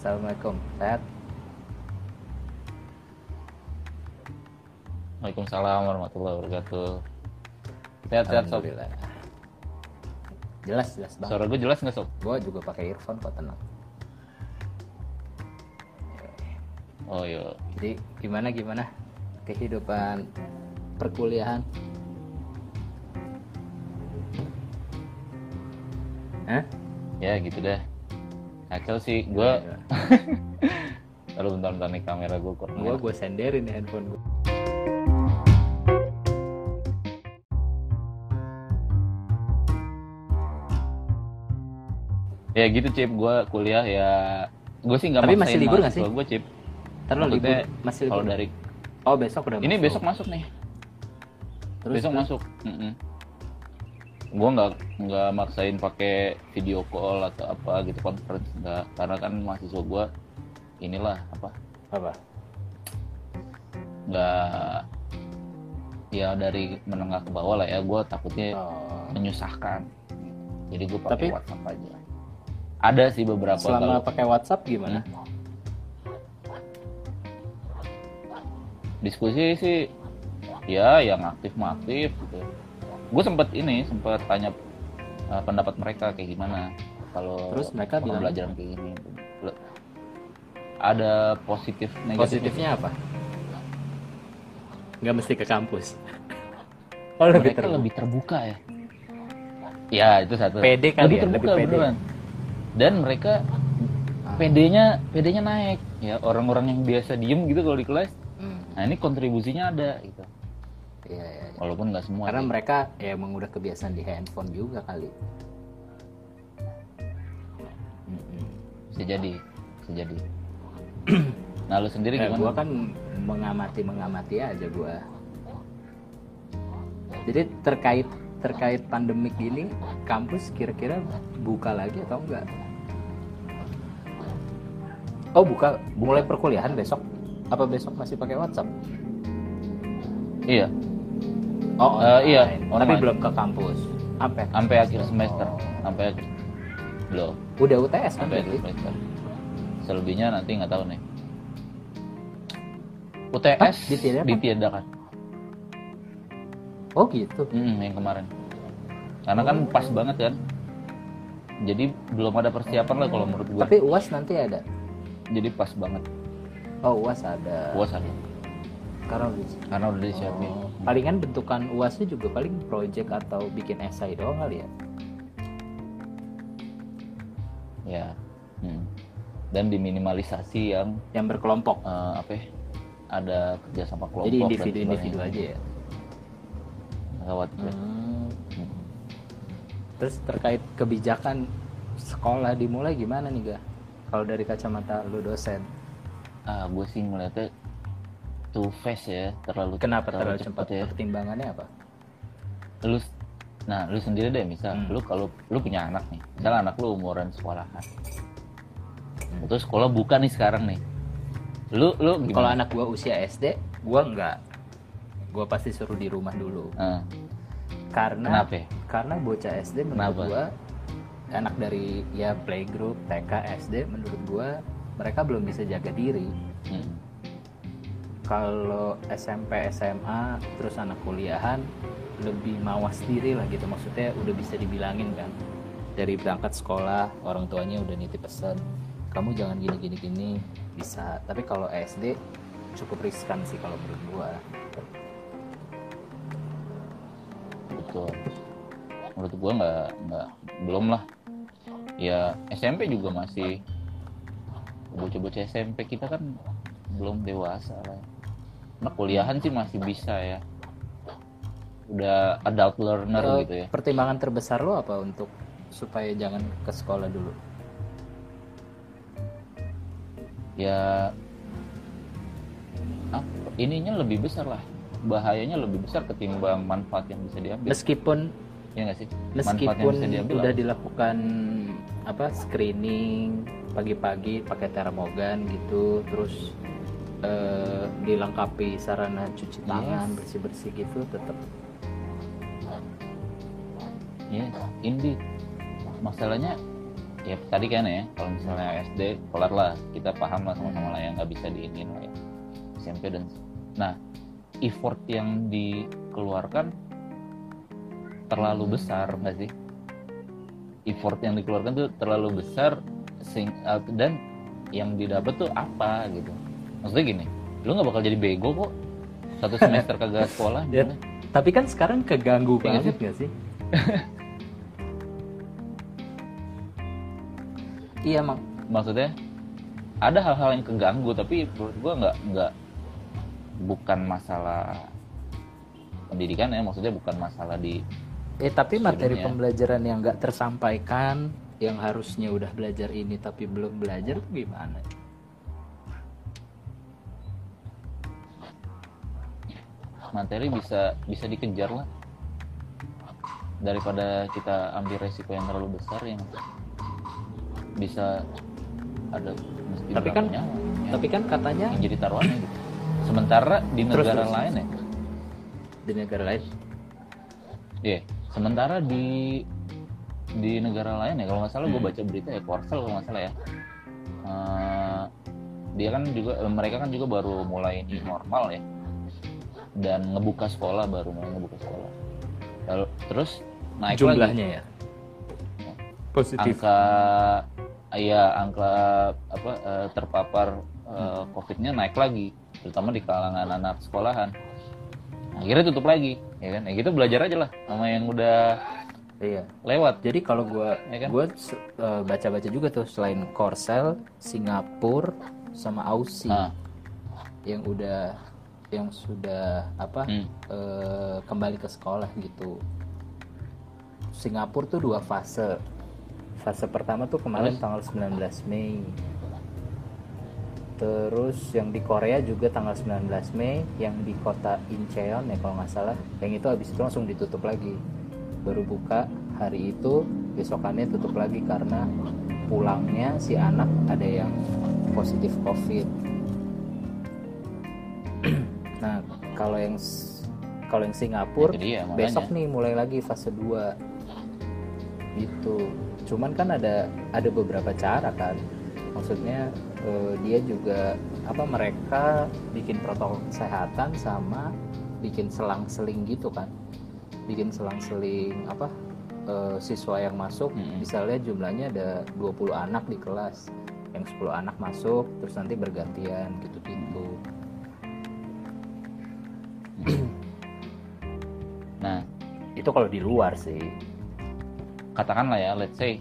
Assalamualaikum. Sehat? Waalaikumsalam warahmatullahi wabarakatuh. Sehat-sehat sob. Alhamdulillah. Jelas, jelas banget. Suara gue jelas nggak sob? Gue juga pakai earphone kok tenang. Oh iya. Jadi gimana gimana kehidupan perkuliahan? Hah? Ya gitu deh. Kacau sih. Gue. Iya. Lalu bentar-bentar nih kamera gue kok. Gua gue senderin nih handphone gue. Ya gitu cip. Gue kuliah ya. Gue sih nggak Tapi masih libur nggak sih? Gue cip. Lo libur, masih libur. Kalau dari Oh besok udah ini masuk. besok masuk nih. Terus, besok terus? masuk. Gue nggak nggak maksain pakai video call atau apa gitu conference nggak. Karena kan mahasiswa gue inilah apa Apa? nggak ya dari menengah ke bawah lah ya gue takutnya Oh. menyusahkan jadi gue pakai Tapi- WhatsApp aja ada sih beberapa Selama kalau pakai WhatsApp gimana? diskusi sih ya yang aktif mah aktif gitu gue sempet ini sempet tanya uh, pendapat mereka kayak gimana. Kalau Terus mereka bilang pembelajaran kayak gini Le- ada positif negatif? Positifnya apa? Nggak mesti ke kampus. Oh lebih mereka terbuka. lebih terbuka ya? Ya itu satu. Pede kali lebih ya, terbuka lebih pede. beneran. Dan mereka PD-nya PD-nya naik. Ya orang-orang yang biasa diem gitu kalau di kelas. Hmm. nah ini kontribusinya ada gitu Iya, iya, iya. walaupun nggak semua Karena sih. mereka ya emang udah kebiasaan di handphone juga kali. Mm-mm. bisa jadi bisa jadi nah lu sendiri Eh, gimana gua kan mengamati mengamati aja gua. Jadi terkait terkait pandemik ini kampus kira-kira buka lagi atau enggak? Oh buka mulai perkuliahan besok? Apa besok masih pakai WhatsApp? iya Oh Eh, iya, online. Tapi belum ke kampus. Sampai sampai akhir semester sampai akhir belum udah UTS kan sampai akhir semester selebihnya nanti nggak tahu nih? UTS Ditiadakan? Oh gitu. Hmm, yang kemarin. Karena kan pas banget kan. Jadi belum ada persiapan lah kalau menurut gua. Tapi UAS nanti ada. Jadi pas banget. Oh UAS ada. Puas ada. Karena udah Karena udah disiapin. Oh, palingan bentukan UASnya juga paling project atau bikin esai doang kali ya. Ya. Hmm. Dan diminimalisasi yang Yang berkelompok. eh, apa ya? Ada kerja sama kelompok. Jadi dan individu-individu sebagainya. aja ya. Lewat ya. Hmm. Hmm. Terus terkait kebijakan sekolah dimulai gimana nih ga? Kalau dari kacamata lu dosen, Ah, gue sih ngeliatnya too fast ya, terlalu kenapa terlalu cepat? ya. Pertimbangannya apa? Lu Nah, lu sendiri deh misal, Hmm. lu kalau lu punya anak nih, misal anak lu umuran sekolahan. Terus sekolah buka nih sekarang nih. Lu lu gimana? Kalau anak gua usia SD, gua enggak. Gua pasti suruh di rumah dulu. Ah, Karena kenapa? ya? karena bocah SD menurut Kenapa? gua anak dari ya playgroup, TK, SD menurut gua mereka belum bisa jaga diri. Hmm. Kalau SMP, SMA, terus anak kuliahan lebih mawas diri lah gitu. Maksudnya udah bisa dibilangin kan. Dari berangkat sekolah, orang tuanya udah nitip pesan, kamu jangan gini gini gini bisa. Tapi kalau SD cukup riskan sih kalau menurut gua. Betul. Menurut gua nggak nggak belum lah. Ya SMP juga masih bocah-bocah SMP kita kan belum dewasa lah. Nah kuliahan sih masih bisa ya. Udah adult learner Eh, gitu ya. Pertimbangan terbesar lo apa untuk supaya jangan ke sekolah dulu? Ya apa, ininya lebih besar lah. Bahayanya lebih besar ketimbang manfaat yang bisa diambil. Meskipun ya nggak sih? Meskipun bisa diambil udah apa? dilakukan apa screening pagi-pagi pakai termogan gitu terus eh, dilengkapi sarana cuci tangan Yes. bersih-bersih gitu tetap Ya, ini masalahnya ya tadi kan ya kalau misalnya SD kelar lah kita paham lah sama-sama lah yang nggak bisa diinin lah ya. SMP dan nah effort yang dikeluarkan terlalu besar nggak sih? Effort yang dikeluarkan tuh terlalu besar sing, uh, dan yang didapat tuh apa gitu maksudnya gini lu nggak bakal jadi bego kok. Satu semester kagak sekolah Ya, tapi kan sekarang keganggu Iya banget nggak sih? Iya mak maksudnya ada hal-hal yang keganggu tapi menurut gua nggak nggak bukan masalah pendidikan ya maksudnya bukan masalah di eh tapi materi pembelajaran yang nggak tersampaikan yang harusnya udah belajar ini tapi belum belajar tuh gimana materi bisa bisa dikejar lah. Daripada kita ambil resiko yang terlalu besar yang bisa ada mesti Tapi kan- nyawa yang, tapi kan katanya yang jadi taruhannya gitu. Sementara di Terus, negara terus. lain ya. Di negara lain? Iya, sementara di di negara lain ya kalau nggak salah gue Hmm. baca berita ya Korsel kalau nggak salah ya. Eh, dia kan juga mereka kan juga baru mulai new normal ya dan ngebuka sekolah baru mulai ngebuka sekolah. Lalu terus naik lagi. Jumlahnya ya? Positif. Angka ya angka apa eh, terpapar eh, covidnya naik lagi terutama di kalangan anak sekolahan. Akhirnya tutup lagi ya kan? Ya gitu belajar aja lah sama yang udah iya. lewat. Jadi kalau gua Ya kan? gua se- eh, baca-baca juga tuh selain Korsel Singapura sama Aussie. Nah yang udah yang sudah apa hmm, eh, kembali ke sekolah gitu. Singapura tuh dua fase. Fase pertama tuh kemarin Terus? tanggal 19 Mei. Terus yang di Korea juga tanggal 19 Mei yang di kota Incheon ya kalau nggak salah. Yang itu habis itu langsung ditutup lagi. Baru buka hari itu besokannya tutup lagi karena pulangnya si anak ada yang positif covid kalau yang kalau yang Singapura itu dia besok nih mulai lagi fase 2 itu cuman kan ada ada beberapa cara kan. Maksudnya eh, dia juga apa mereka bikin protokol kesehatan sama bikin selang-seling gitu kan. Bikin selang-seling apa eh, siswa yang masuk. Mm-mm. misalnya jumlahnya ada 20 anak di kelas. Yang 10 anak masuk terus nanti bergantian gitu-gitu nah itu kalau di luar sih katakanlah ya let's say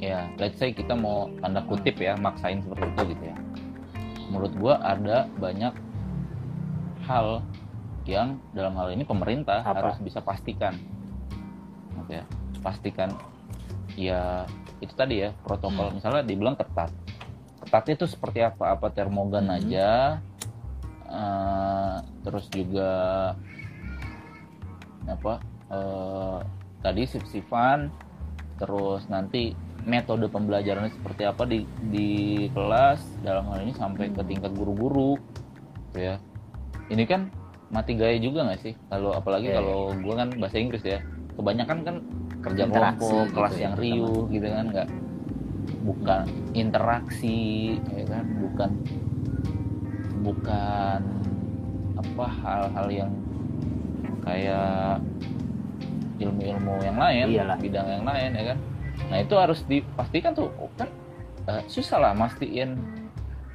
ya let's say kita mau tanda kutip ya maksain seperti itu gitu ya. Menurut gua ada banyak hal yang dalam hal ini pemerintah Apa? harus bisa pastikan. Oke ya pastikan ya itu tadi ya protokol. Misalnya dibilang ketat. Ketatnya itu seperti apa? Apa termogan Hmm. aja? Eh, terus juga apa eh, tadi sip-sipan terus nanti metode pembelajarannya seperti apa di di kelas dalam hal ini sampai ke tingkat guru-guru gitu ya. Ini kan mati gaya juga nggak sih? Kalau apalagi Iya, kalau gua kan bahasa Inggris ya. Kebanyakan kan kerja kelompok gitu kelas ya, yang riuh gitu kan nggak bukan interaksi ya kan bukan bukan apa hal-hal yang kayak ilmu-ilmu yang lain Iyalah. bidang yang lain ya kan nah itu harus dipastikan tuh oh, kan eh, susah lah mastiin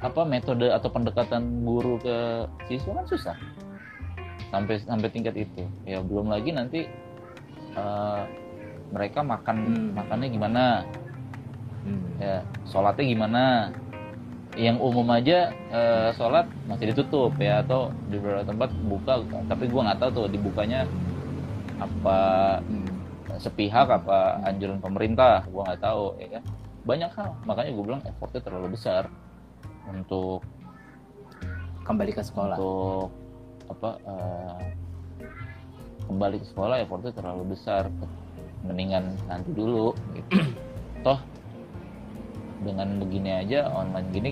apa metode atau pendekatan guru ke siswa kan susah sampai sampai tingkat itu ya belum lagi nanti eh, mereka makan Hmm. makannya gimana Hmm. ya sholatnya gimana yang umum aja eh, sholat masih ditutup ya atau di beberapa tempat buka tapi gua nggak tahu tuh dibukanya apa Hmm. sepihak apa anjuran pemerintah gua nggak tahu ya kan banyak hal makanya gue bilang effortnya terlalu besar untuk kembali ke sekolah untuk apa eh, kembali ke sekolah effortnya terlalu besar mendingan nanti dulu gitu. toh dengan begini aja online gini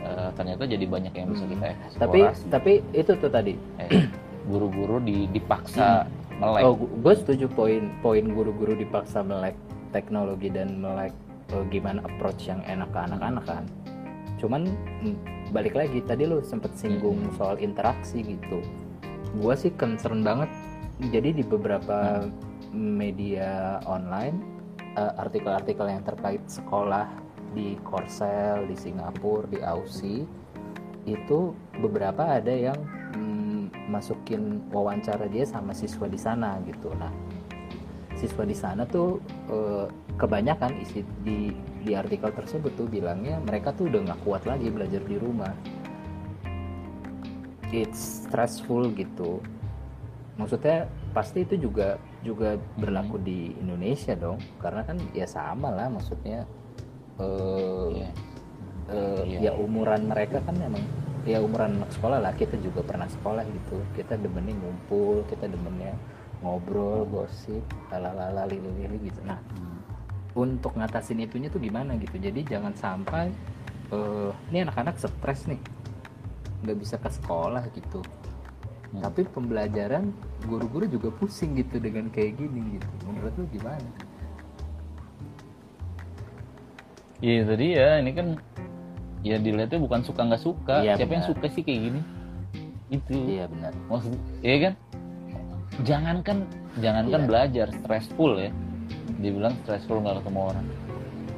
eh, ternyata jadi banyak yang bisa Hmm. kita tapi eksplorasi. Tapi itu tuh tadi. Eh, guru-guru di, dipaksa melek. Oh gue setuju poin poin guru-guru dipaksa melek teknologi dan melek eh, gimana approach yang enak ke anak-anak kan. Cuman mm, balik lagi tadi lu sempet singgung soal interaksi gitu. Gua sih concern banget jadi di beberapa media online eh, artikel-artikel yang terkait sekolah di Korsel di Singapura di Aussie itu beberapa ada yang mm, masukin wawancara dia sama siswa di sana gitu. Nah siswa di sana tuh eh, kebanyakan isi di di artikel tersebut tuh bilangnya mereka tuh udah nggak kuat lagi belajar di rumah. It's stressful gitu. Maksudnya pasti itu juga juga berlaku di Indonesia dong. Karena kan ya sama lah maksudnya eh, Iya. eh, Iya. ya umuran mereka kan memang ya umuran anak sekolah lah. Kita juga pernah sekolah gitu. Kita demennya ngumpul kita demennya ngobrol gosip lalala lili-lili gitu. Nah untuk ngatasin itunya tuh gimana gitu? Jadi jangan sampai eh, ini anak-anak stres nih. Nggak bisa ke sekolah gitu Hmm. tapi pembelajaran guru-guru juga pusing gitu dengan kayak gini gitu menurut lu gimana Iya tadi ya ini kan ya dilihatnya bukan suka nggak suka. Iya, Siapa yang benar. suka sih kayak gini? Itu. iya benar Maksud, iya kan? Jangankan jangankan Iya. belajar stressful ya. Dibilang stressful nggak ketemu orang.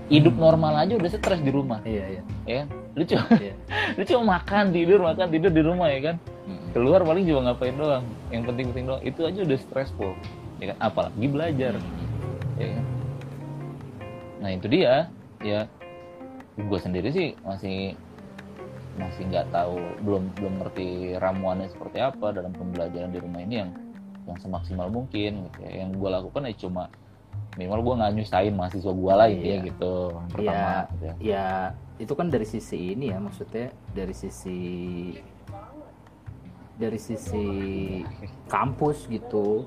Hidup normal aja udah stres di rumah, iya iya ya kan? Lu cuma iya lu cuma makan tidur makan tidur di rumah ya kan? Keluar paling cuma ngapain doang. Yang penting-penting doang. Itu aja udah stressful, ya kan? Apalagi belajar. ya kan? Nah itu dia, ya gue sendiri sih masih masih nggak tahu, belum belum ngerti ramuannya seperti apa dalam pembelajaran di rumah ini yang yang semaksimal mungkin. Gitu ya. Yang gue lakukan ya cuma minimal gue nggak nyusahin mahasiswa gue lah intinya Iya. gitu. Yang Pertama, ya gitu ya. ya itu kan dari sisi ini ya maksudnya dari sisi dari sisi kampus gitu.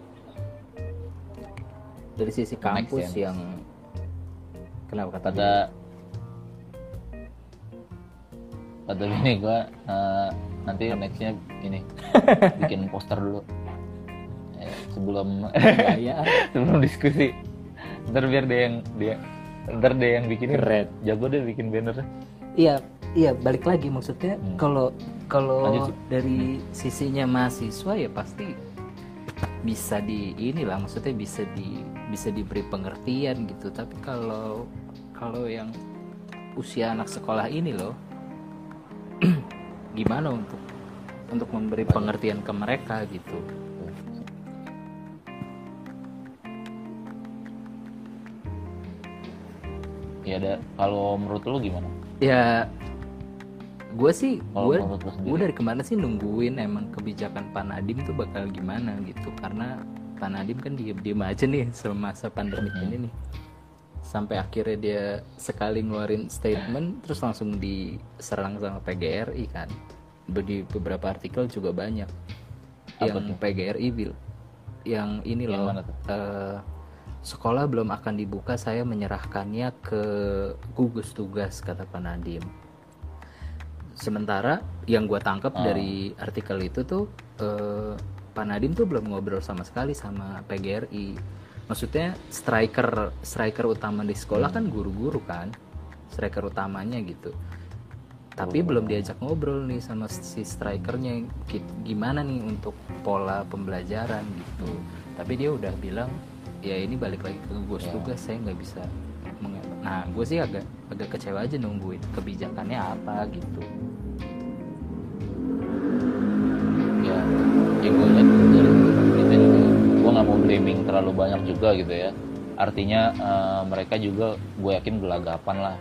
Dari sisi kampus yang kenapa kata Kata kata ini gue nanti nextnya ini bikin poster dulu. Eh, sebelum ya sebelum diskusi. Ntar biar dia yang dia ntar dia yang bikin. Keren. jago deh bikin banner iya iya balik lagi maksudnya Hmm. kalau kalau Lanjut, Sih. dari sisinya mahasiswa ya pasti bisa di inilah maksudnya bisa di bisa diberi pengertian gitu. Tapi kalau kalau yang usia anak sekolah ini loh gimana untuk untuk memberi pengertian ke mereka gitu? Ya ada kalau menurut lu gimana? Ya gue sih gue menurut lu sendiri gue dari kemarin sih nungguin emang kebijakan Pak Nadiem tuh bakal gimana gitu. Karena Pak Nadiem kan diem-diem aja nih semasa pandemi Hmm. ini nih. Sampai akhirnya dia sekali ngeluarin statement terus langsung diserang sama PGRI kan. Di beberapa artikel juga banyak. Apa yang tuh? PGRI bil yang ini Yang loh eh, sekolah belum akan dibuka saya menyerahkannya ke gugus tugas kata Pak Nadiem sementara yang gue tangkap Ah. dari artikel itu tuh eh, Pak Nadiem tuh belum ngobrol sama sekali sama PGRI maksudnya striker striker utama di sekolah kan guru-guru kan striker utamanya gitu. Tapi belum diajak ngobrol nih sama si strikernya. Gi- gimana nih untuk pola pembelajaran gitu. Tapi dia udah bilang ya ini balik lagi ke gugus Ya. tugas saya nggak bisa nah gue sih agak agak kecewa aja nungguin kebijakannya apa gitu. Ya ya gue lihat dari kita juga. Gue nggak mau blaming terlalu banyak juga gitu ya. Artinya eh, mereka juga gue yakin gelagapan lah.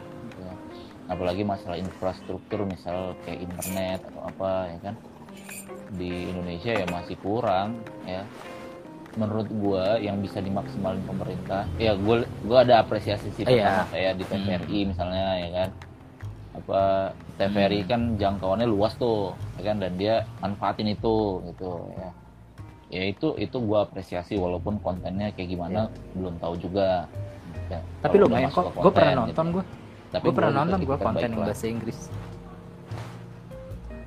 Apalagi masalah infrastruktur misal kayak internet atau apa ya kan? Di Indonesia ya masih kurang ya menurut gue yang bisa dimaksimalin pemerintah ya gue gue ada apresiasi sih Iya. pertama kayak di TVRI misalnya ya kan? Apa TVRI kan jangkauannya luas tuh ya kan? Dan dia manfaatin itu gitu ya. Ya itu itu gue apresiasi walaupun kontennya kayak gimana belum tahu juga. Ya, tapi lumayan masuk kok gue pernah gitu. nonton gue Tapi gue pernah gua nonton gue konten bahasa Inggris.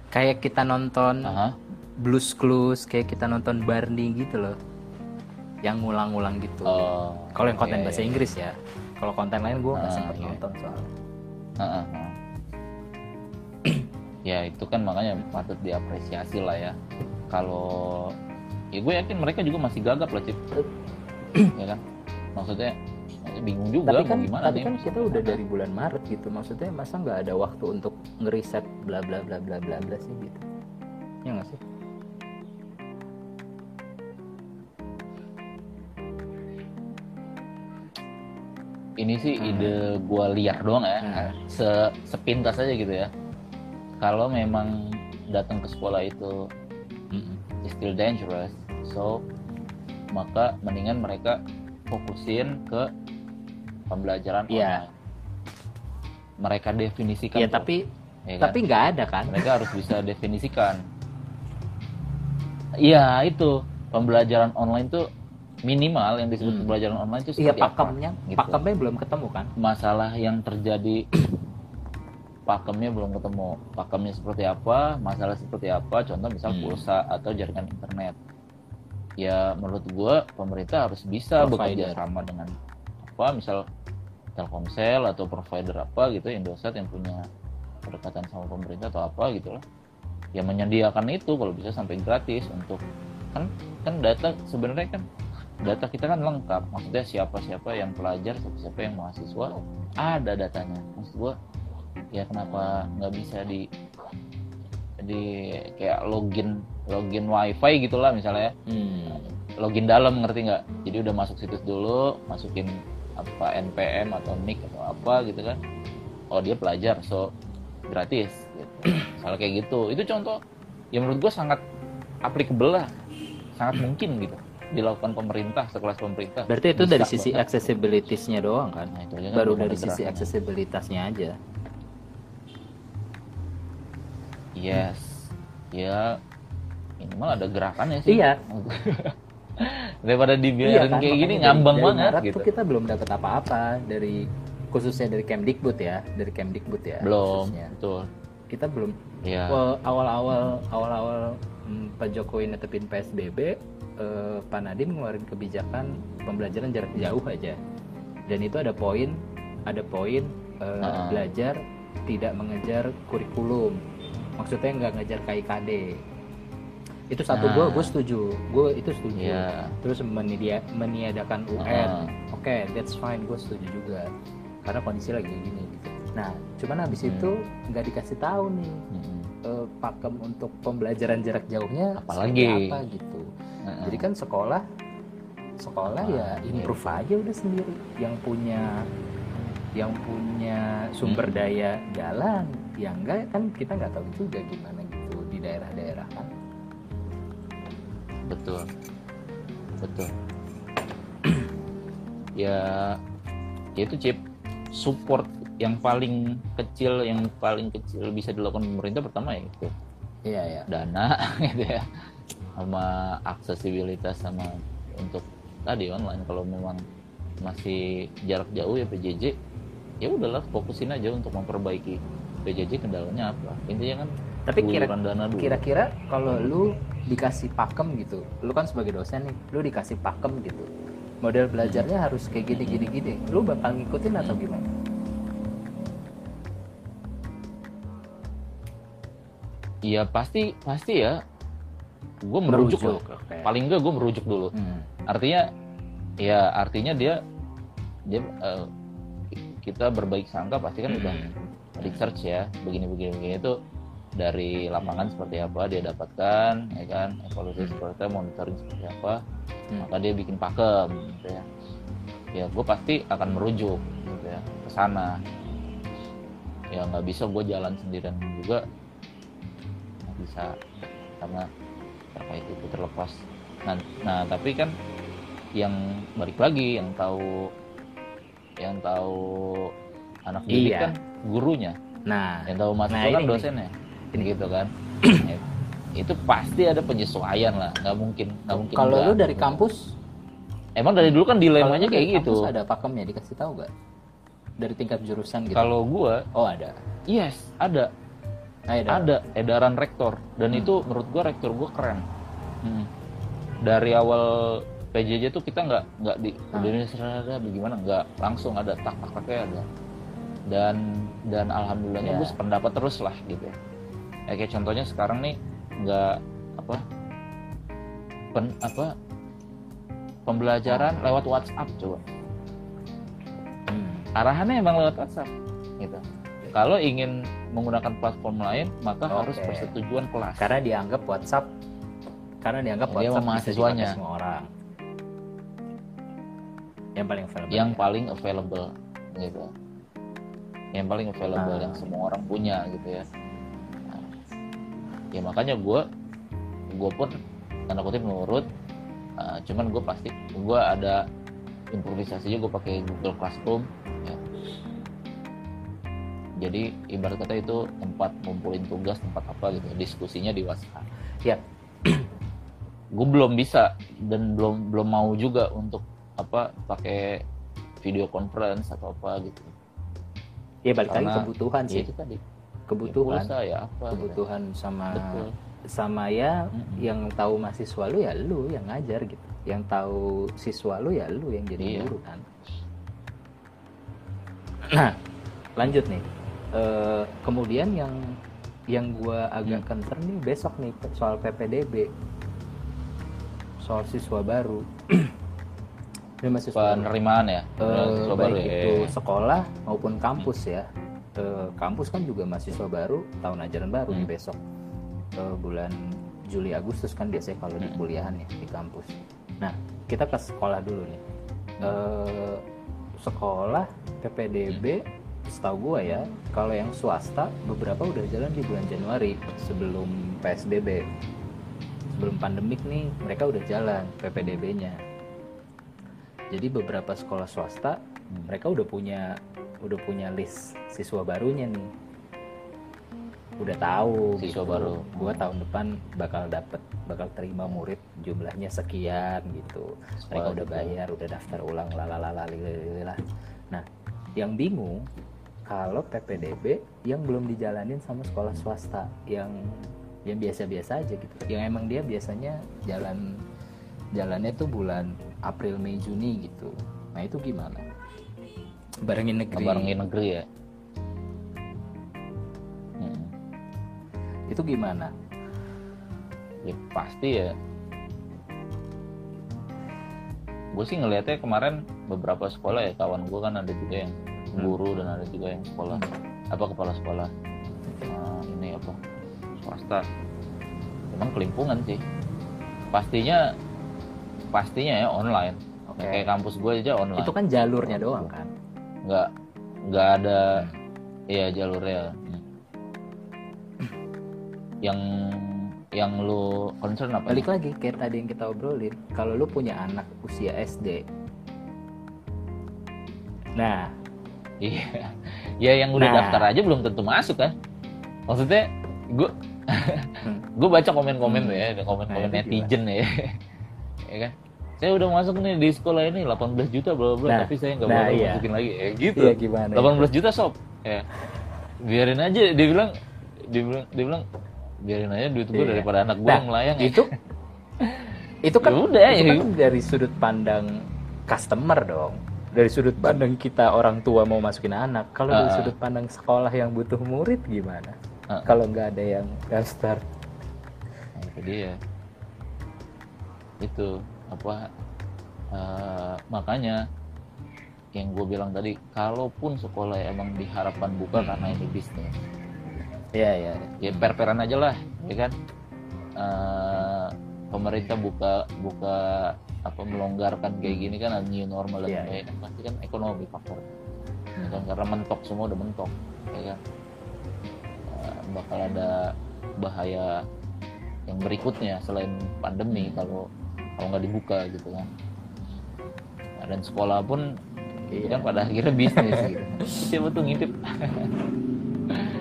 Kayak kita nonton Aha. Blues Clues kayak kita nonton Barney gitu loh yang ngulang-ngulang gitu. Oh, kalau yang konten iya, bahasa iya. Inggris ya. Kalau konten lain gue nggak Ah, sempet iya. nonton soalnya. Heeh, heeh. ya itu kan makanya patut diapresiasi lah ya. Kalau ya gue yakin mereka juga masih gagap lah cip. Ya kan? Maksudnya ya bingung juga tapi mau kan gimana tapi nih kan kita udah dari bulan Maret gitu. Maksudnya masa nggak ada waktu untuk ngeriset bla bla bla bla bla bla sih gitu? Ya nggak sih ini sih Hmm. ide gue liar doang ya. Hmm. se sepintas aja gitu ya. Kalau memang datang ke sekolah itu is still dangerous. So maka mendingan mereka fokusin ke pembelajaran Iya. online. Mereka definisikan ya tuh, tapi ya kan? tapi nggak ada kan? Mereka harus bisa definisikan. Iya itu. Pembelajaran online tuh minimal yang disebut Hmm. pembelajaran online itu iya seperti apa pakemnya gitu. pakemnya belum ketemu kan masalah yang terjadi pakemnya belum ketemu pakemnya seperti apa masalah seperti apa contoh misal Hmm. pulsa atau jaringan internet ya menurut gua pemerintah harus bisa Provider. bekerja sama dengan apa misal Telkomsel atau provider apa gitu Indosat yang punya kedekatan sama pemerintah atau apa gitu lah ya menyediakan itu kalau bisa sampai gratis untuk kan kan data sebenarnya kan data kita kan lengkap. Maksudnya siapa siapa yang pelajar siapa siapa yang mahasiswa ada datanya. Maksud gua ya kenapa nggak bisa di di kayak login login wifi gitulah misalnya hmm. login dalam ngerti nggak? Jadi udah masuk situs dulu masukin apa npm atau nick atau apa gitu kan. Oh dia pelajar so gratis gitu. misalnya kayak gitu. Itu contoh yang menurut gue sangat applicable lah. Sangat mungkin gitu dilakukan pemerintah sekelas pemerintah. Berarti itu dari sisi banget. accessibility-nya doang kan? Nah, itu aja baru dari sisi aksesibilitasnya aja. Yes. Ya minimal ada gerakannya sih. Iya. daripada dibiarin kan? kayak gini Makanya ngambang dari, dari banget Maret gitu. tuh kita belum dapat apa-apa. Dari khususnya dari Kemdikbud ya dari Kemdikbud ya belum khususnya. betul. Kita belum ya Well, awal-awal awal-awal hmm, Pak Jokowi netepin PSBB eh, Pak Nadiem ngeluarin kebijakan pembelajaran jarak jauh aja dan itu ada poin ada poin eh, Ah. belajar tidak mengejar kurikulum maksudnya nggak ngejar KIKD itu satu Nah. gue gue setuju gue itu setuju ya terus menedia, meniadakan UN Ah. oke that's fine gue setuju juga karena kondisi lagi gini gitu nah cuman habis Hmm. itu nggak dikasih tahu nih Mm-mm. Eh, pakem untuk pembelajaran jarak jauhnya Apalagi. apa gitu Heeh. jadi kan sekolah sekolah Ah, ya iya. improve aja udah sendiri yang punya yang punya sumber Hmm. daya jalan yang enggak kan kita nggak tahu juga gimana gitu di daerah-daerah kan betul betul ya ya itu chip support yang paling kecil yang paling kecil bisa dilakukan pemerintah pertama ya itu iya ya dana gitu ya. Sama aksesibilitas sama untuk tadi online. Kalau memang masih jarak jauh ya PJJ ya udahlah fokusin aja untuk memperbaiki PJJ kendalanya apa. Intinya kan tapi kira guyuran dana dulu. kira-kira kalau lu dikasih pakem gitu lu kan sebagai dosen nih lu dikasih pakem gitu model belajarnya harus kayak gini gini gini lu bakal ngikutin atau gimana Iya pasti pasti ya. Gue merujuk, lah oke. paling enggak gue merujuk dulu. Hmm. artinya ya artinya dia dia eh, kita berbaik sangka pasti kan udah Hmm. research ya. Begini begini begini. Itu dari lapangan seperti apa dia dapatkan ya kan? Evaluasi seperti apa monitoring seperti apa. Hmm. maka dia bikin pakem gitu ya. Ya gue pasti akan merujuk gitu ya ke sana. Ya nggak bisa gue jalan sendirian juga bisa karena terkait itu terlepas. Nah, nah tapi kan yang balik lagi yang tahu yang tahu anak didik Iya. kan gurunya. Nah yang tahu mahasiswa Nah, kan ini dosennya Ini. gitu kan. Itu pasti ada penyesuaian lah nggak mungkin nggak mungkin kalau lu dari kampus? Emang dari dulu kan dilemanya kayak gitu. ada pakemnya dikasih tahu gak dari tingkat jurusan gitu? Kalau gua oh ada. Yes ada ada, ada edaran rektor. Dan Hmm. itu menurut gua rektor gua keren. Hmm. dari awal PJJ tuh kita nggak nggak di udah ada bagaimana nggak langsung ada tak tak taknya ada. Dan dan alhamdulillahnya Ya. gue sependapat terus lah gitu ya. Ya, kayak contohnya sekarang nih nggak apa pen apa pembelajaran lewat WhatsApp coba. Hmm. arahannya emang lewat WhatsApp gitu. Kalau ingin menggunakan platform lain maka harus Oke. persetujuan kelas Karena dianggap WhatsApp karena dianggap Dia WhatsApp bisa mahasiswanya. dipakai semua orang. Yang paling available. yang ya. paling available gitu yang paling available Ah. yang semua orang punya gitu ya Nah, ya makanya gue gue pun tanda kutip nurut uh, cuman gue pasti gue ada improvisasinya gue pakai Google Classroom. Jadi ibarat kata itu tempat ngumpulin tugas tempat apa gitu diskusinya di WhatsApp Ya. gue belum bisa dan belum belum mau juga untuk apa pakai video conference atau apa gitu Ya balik lagi kebutuhan ya sih. itu tadi Kebutuhan. pulsa ya apa gitu. Kebutuhan sama betul sama ya Mm-mm. yang tahu mahasiswa lu ya lu yang ngajar gitu. Yang tahu siswa lu ya lu yang jadi Iya. guru kan. Nah, lanjut nih. Eh, kemudian yang yang gua agak Hmm. concern nih besok nih soal PPDB. Soal siswa baru. Ini baru. penerimaan ya Siswa baik baru ya. itu sekolah maupun kampus ya. Eh, kampus kan juga mahasiswa baru, tahun ajaran baru nih Hmm. besok. Eh, bulan Juli Agustus kan biasanya kalau di Hmm. kuliahan ya di kampus. Nah, kita ke sekolah dulu nih. Eh, sekolah PPDB setahu gua ya, kalau yang swasta beberapa udah jalan di bulan Januari sebelum PSBB. Sebelum pandemik nih mereka udah jalan PPDB-nya. Jadi beberapa sekolah swasta mereka udah punya udah punya list siswa barunya nih udah tahu Siswa gitu. baru. gua tahun depan bakal dapet bakal terima murid jumlahnya sekian gitu mereka udah bayar udah daftar ulang lalalala lah nah yang bingung kalau PPDB yang belum dijalanin sama sekolah swasta yang yang biasa-biasa aja gitu. Yang emang dia biasanya jalan jalannya tuh bulan April Mei Juni gitu. Nah itu gimana? Barengin negeri. Ngebarengin negeri ya. Hmm. itu gimana? Ya pasti ya. Gue sih ngelihatnya kemarin beberapa sekolah ya kawan gue kan ada juga yang. Guru dan ada juga yang sekolah. Apa kepala sekolah. Eh, ini apa? Swasta. Memang kelimpungan sih. Pastinya pastinya ya online. Oke. Kayak kampus gue aja online. Itu kan jalurnya doang kan? Nggak nggak ada ya jalurnya Hmm. yang yang lu concern apa? Balik lagi kayak tadi yang kita obrolin kalau lu punya anak usia SD nah Iya, ya yang udah Nah. daftar aja belum tentu masuk kan. Maksudnya gue gue baca komen-komen Hmm. tuh ya, komen-komen Nah, netizen ya, ya kan. Saya udah masuk nih di sekolah ini 18 juta bla bla Nah, tapi saya nggak nah, boleh iya. masukin lagi, ya gitu. iya gimana 18 juta sob, ya biarin aja. Dia bilang, dia bilang, dia bilang biarin aja duit gue Iya. daripada anak gue Nah, yang melayang. ya. itu itu kan Ya udah, itu ya. kan dari sudut pandang customer dong dari sudut pandang kita orang tua mau masukin anak kalau dari Ah. sudut pandang sekolah yang butuh murid gimana? Ah. kalau nggak ada yang daftar Nah, itu dia. Itu apa eh, makanya yang gue bilang tadi kalaupun sekolah emang diharapkan buka karena ini bisnis. Ya ya ya per-peran aja lah ya kan? Eh, pemerintah buka buka apa melonggarkan kayak gini kan new normal dan Iya, lain pasti kan ekonomi faktor. Ya kan karena mentok semua udah mentok ya kan? Eh, bakal ada bahaya yang berikutnya selain pandemi kalau kalau nggak dibuka gitu kan. Nah, dan sekolah pun itu Iya. kan pada akhirnya bisnis gitu. Siapa tuh ngintip.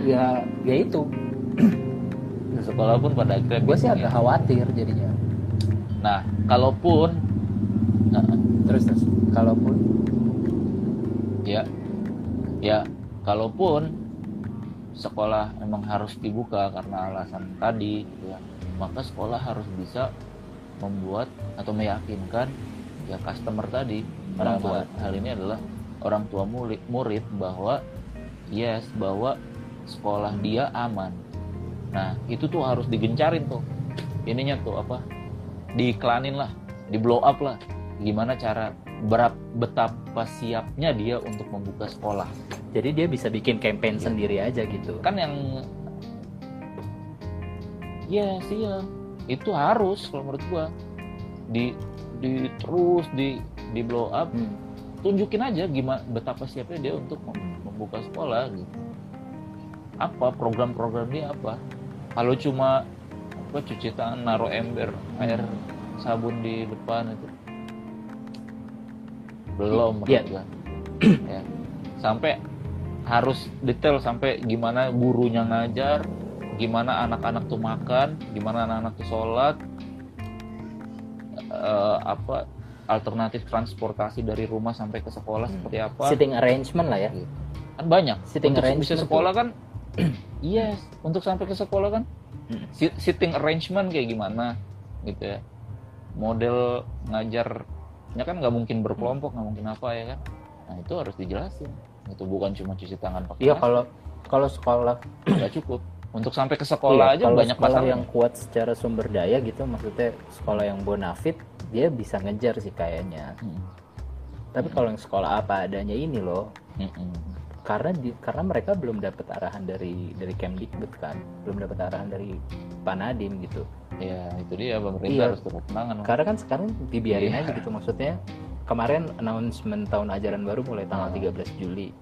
Ya ya itu. Sekolah pun pada akhirnya gue sih agak khawatir jadinya. Nah kalaupun terus terus. Kalaupun ya. Ya kalaupun sekolah memang harus dibuka karena alasan tadi gitu ya maka sekolah harus bisa membuat atau meyakinkan ya customer tadi. Orang tua. hal, hal ini adalah orang tua murid, murid bahwa yes bahwa sekolah dia aman. Nah itu tuh harus digencarin tuh. Ininya tuh apa? Diiklanin lah di blow up lah gimana cara berap, betapa siapnya dia untuk membuka sekolah. Jadi dia bisa bikin campaign Iya. sendiri aja gitu. kan yang ya sih ya itu harus kalau menurut gua. Di di terus di di blow up. Hmm. tunjukin aja gimana betapa siapnya dia untuk mem- membuka sekolah gitu. Apa program-program dia apa? Kalau cuma apa cuci tangan naruh ember air sabun di depan itu belum Iya. menurut gua. ya sampai harus detail sampai gimana gurunya ngajar gimana anak-anak tuh makan gimana anak-anak tuh sholat eh, apa alternatif transportasi dari rumah sampai ke sekolah Hmm. seperti apa Sitting arrangement lah ya. kan banyak Sitting untuk bisa arrangement sekolah kan yes untuk sampai ke sekolah kan Hmm. sit- sitting arrangement kayak gimana gitu ya model ngajarnya kan nggak mungkin berkelompok nggak mungkin apa ya kan? Nah itu harus dijelasin. Itu bukan cuma cuci tangan pakai Iya kalau kalau sekolah. Nggak cukup. Untuk sampai ke sekolah iya, aja kalau banyak sekolah masalah yang kuat secara sumber daya gitu maksudnya sekolah yang bonafit dia bisa ngejar sih kayaknya. Mm, Tapi kalau yang sekolah apa adanya ini loh. Mm, mm. Karena di, karena mereka belum dapat arahan dari dari Kemdikbud kan, belum dapat arahan dari Pak Nadiem gitu. ya itu dia pemerintah Iya. harus turun tangan Karena kan sekarang dibiarin Iya. aja gitu maksudnya. Kemarin announcement tahun ajaran baru mulai tanggal Ah. 13 Juli.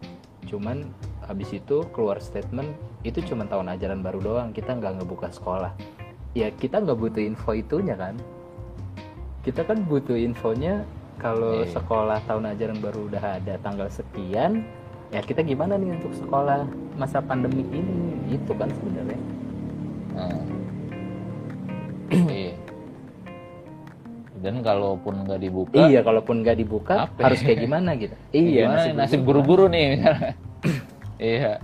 Cuman habis itu keluar statement itu cuma tahun ajaran baru doang, kita nggak ngebuka sekolah. Ya kita nggak butuh info itunya kan. Kita kan butuh infonya kalau Iya. sekolah tahun ajaran baru udah ada tanggal sekian, ya kita gimana nih untuk sekolah masa pandemik ini? Itu kan sebenarnya. Nah. iya dan kalaupun nggak dibuka Iya, kalaupun nggak dibuka Apa harus ya? kayak gimana gitu. Iya, gimana nasib guru-guru nih iya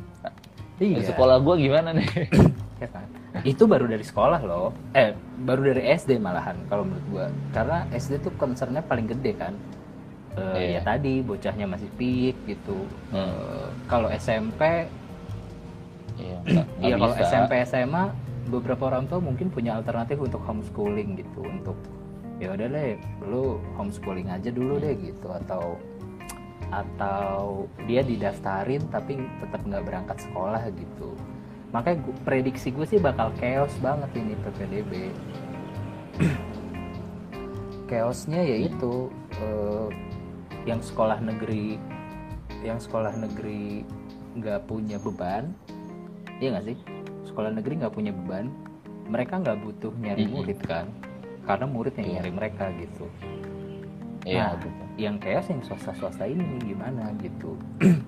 Iya. sekolah gua gimana nih Ya kan? Itu baru dari sekolah loh. Eh, baru dari SD malahan kalau menurut gua. Karena SD tuh concernnya paling gede kan. Eh, Iya. Ya tadi bocahnya masih peak gitu. Hmm. Eh, kalau SMP, nggak iya kalau. SMP SMA beberapa orang tua mungkin punya alternatif untuk homeschooling gitu untuk ya udah deh lu homeschooling aja dulu deh gitu atau atau dia didaftarin tapi tetap nggak berangkat sekolah gitu makanya gua- prediksi gue sih bakal chaos banget ini PPDB chaosnya yaitu eh, yang sekolah negeri yang sekolah negeri nggak punya beban iya nggak sih sekolah negeri nggak punya beban mereka nggak butuh nyari Mm-mm. murid kan karena murid yang Iya. nyari mereka gitu iya Nah, gitu. yang chaos yang swasta swasta ini gimana gitu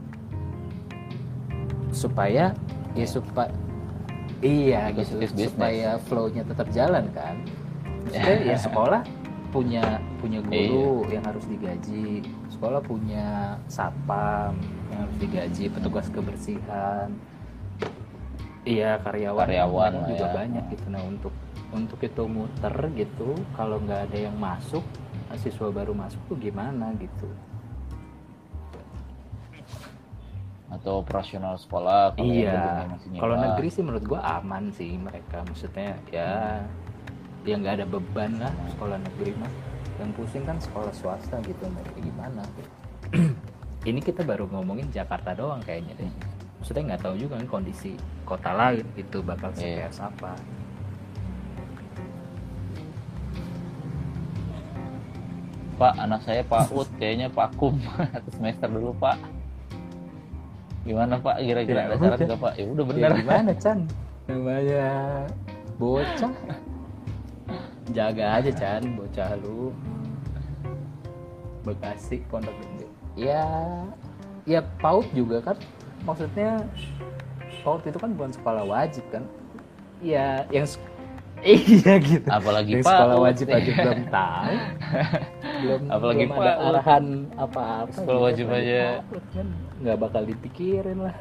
supaya ya supaya iya Itu gitu supaya flow-nya tetap jalan kan Maksudnya ya sekolah punya punya guru Iya. yang harus digaji sekolah punya satpam yang harus digaji petugas kebersihan. Iya karyawan. Karyawan juga ya. banyak gitu. Nah untuk untuk itu muter gitu kalau nggak ada yang masuk siswa baru masuk tuh gimana gitu? Atau operasional sekolah kalau yang iya. kalau negeri sih menurut gua aman sih mereka. Maksudnya ya ya nggak ada beban lah sekolah negeri mah yang pusing kan sekolah swasta gitu mau kayak gimana ini kita baru ngomongin Jakarta doang kayaknya deh maksudnya nggak tahu juga kan kondisi kota lain itu bakal Iya. seperti apa Pak, anak saya Pak Ut, kayaknya Pakum satu semester dulu Pak. Gimana Pak? Kira-kira Ya ada nggak Pak? Ya udah Ya, bener. gimana Chan namanya bocah jaga aja Chan bocah lu. Bekasi Pondok Gede. Ya ya PAUD juga kan. Maksudnya PAUD itu kan bukan sekolah wajib kan? Ya yang iya gitu. Apalagi yang sekolah wajib aja belum tahu. Belum Apalagi belum ada arahan apa-apa Sekolah gitu. wajib aja. Kan nggak bakal dipikirin lah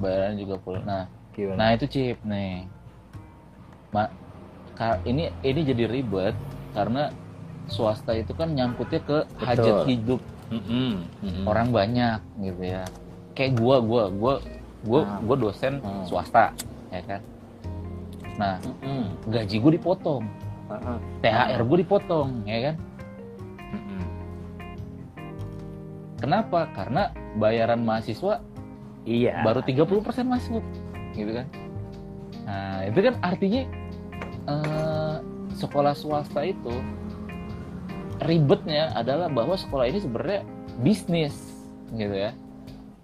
Bayaran juga full. Nah, gimana nah itu chip nih. Ma- ka- ini ini jadi ribet karena swasta itu kan nyangkutnya ke hajat hidup Mm-mm, mm-mm. orang banyak gitu ya kayak gua gua gua gua Ah. gua dosen Hmm. swasta ya kan nah Mm-mm. gaji gue dipotong Ah, ah. THR gue dipotong ya kan kenapa karena bayaran mahasiswa iya. Baru 30% masuk gitu kan? Nah itu kan artinya eh, sekolah swasta itu ribetnya adalah bahwa sekolah ini sebenarnya bisnis gitu ya.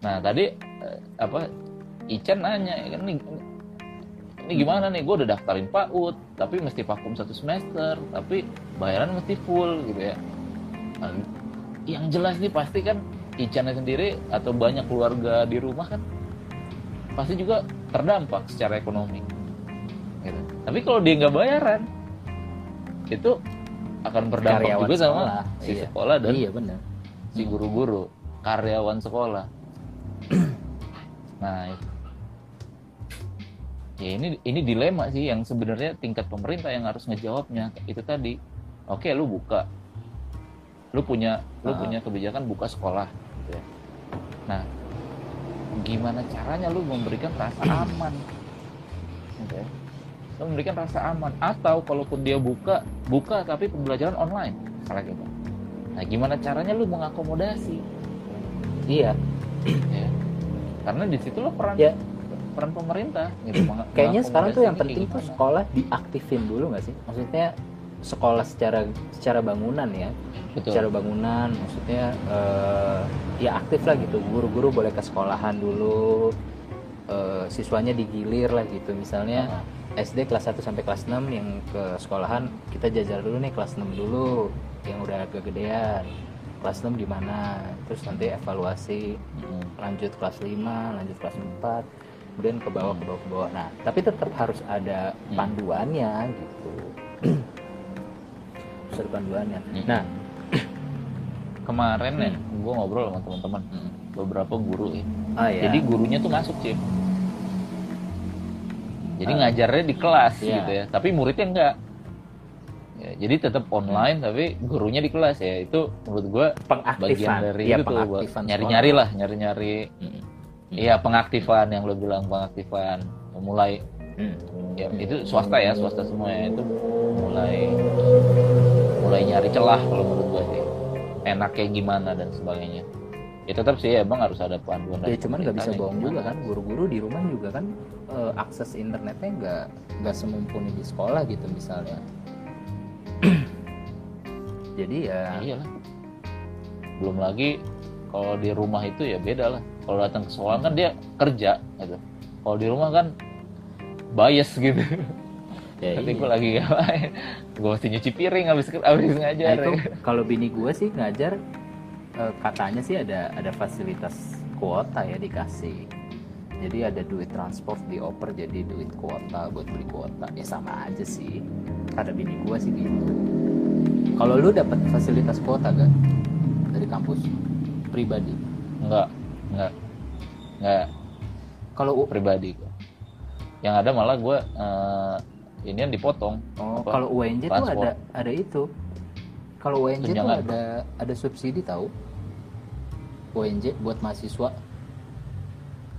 Nah tadi eh, apa Ican nanya ya kan nih ini gimana nih? Gue udah daftarin PAUD tapi mesti vakum satu semester tapi bayaran mesti full gitu ya. Nah, yang jelas nih pasti kan Ican sendiri atau banyak keluarga di rumah kan pasti juga terdampak secara ekonomi gitu. tapi kalau dia nggak bayaran itu akan berdampak Karyawan juga sama sekolah, si iya. sekolah dan iya benar si guru-guru karyawan sekolah nah itu. ya ini ini dilema sih yang sebenarnya tingkat pemerintah yang harus ngejawabnya itu tadi oke lu buka lu punya lu Ah. punya kebijakan buka sekolah. Nah gimana caranya lu memberikan rasa aman? Ya. lu memberikan rasa aman atau kalaupun dia buka buka tapi pembelajaran online misalnya gitu. Nah gimana caranya lu mengakomodasi? Iya. Ya. Karena di situ lo peran Ya. peran pemerintah gitu kayaknya sekarang tuh yang penting tuh sekolah diaktifin dulu nggak sih? Maksudnya sekolah secara secara bangunan ya. Betul. Secara bangunan maksudnya eh, ya aktif lah gitu. Guru-guru boleh ke sekolahan dulu eh, siswanya digilir lah gitu. Misalnya SD kelas 1 sampai kelas 6 yang ke sekolahan kita jajar dulu nih kelas 6 dulu yang udah agak gedean kelas 6 di mana? Terus nanti evaluasi. Mm-mm. lanjut kelas 5 lanjut kelas 4 kemudian ke bawah ke bawah ke bawah. Nah tapi tetap harus ada Hmm. panduannya gitu. Harus ada panduannya Mm-mm. nah kemarin ya Hmm. gue ngobrol sama teman-teman. Beberapa guru ya. Ah ya jadi gurunya tuh masuk sih jadi Ah. ngajarnya di kelas Iya. gitu ya. Tapi muridnya enggak. Ya, jadi tetap online tapi gurunya di kelas ya. Itu menurut gue pengaktifan. bagian dari ya itu nyari-nyari lah nyari-nyari. Mm-mm. iya pengaktifan yang lo bilang pengaktifan. Mulai. Hmm. ya itu swasta ya swasta semua ya. Itu mulai mulai nyari celah kalau menurut enaknya gimana dan sebagainya. Ya tetap sih emang harus ada panduan ya cuman nggak bisa bohong juga kan guru-guru di rumah juga kan eh, akses internetnya nggak nggak semumpuni di sekolah gitu misalnya. Jadi ya iyalah. Belum lagi kalau di rumah itu ya beda lah. Kalau datang ke sekolah kan dia kerja gitu. Kalau di rumah kan bias gitu ya tapi iya. gue lagi ngapain? Gue mesti nyuci piring habis habis Nah, ngajar itu ya. kalau bini gue sih ngajar eh, katanya sih ada ada fasilitas kuota ya dikasih. Jadi ada duit transport dioper jadi duit kuota buat beli kuota. Ya sama aja sih. Kata bini gue sih gitu. Kalau lu dapat fasilitas kuota gak dari kampus pribadi? Enggak enggak enggak kalau pribadi yang ada malah gue ini yang dipotong. Oh, Apa? kalau UNJ tuh Transport. ada ada itu. Kalau UNJ tuh Tunjangan. ada ada subsidi tahu? UNJ buat mahasiswa.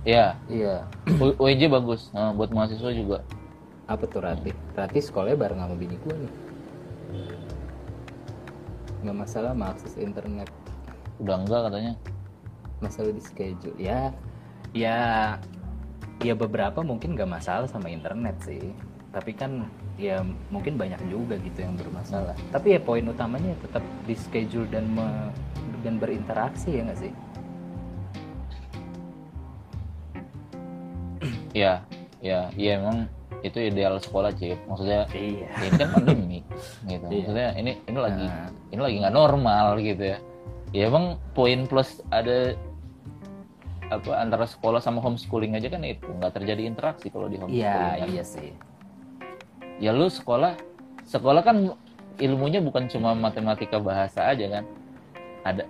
Ya iya. U- UNJ bagus. Nah, buat mahasiswa juga. Apa tuh Rati? Rati sekolahnya bareng sama bini gue nih. Nggak masalah sama akses internet. Udah enggak katanya. Masalah di schedule. Ya ya ya beberapa mungkin nggak masalah sama internet sih tapi kan ya mungkin banyak juga gitu yang bermasalah. Tapi ya poin utamanya tetap di schedule dan me- dan berinteraksi ya nggak sih? Ya ya ya emang itu ideal sekolah cip. Maksudnya iya. ya ini kan pandemi gitu. Iya. maksudnya ini ini lagi Nah. ini lagi nggak normal gitu ya. Ya emang poin plus ada apa antara sekolah sama homeschooling aja kan itu. Nggak terjadi interaksi kalau di homeschooling iya kan. iya sih ya lu sekolah sekolah kan ilmunya bukan cuma matematika bahasa aja kan. Ada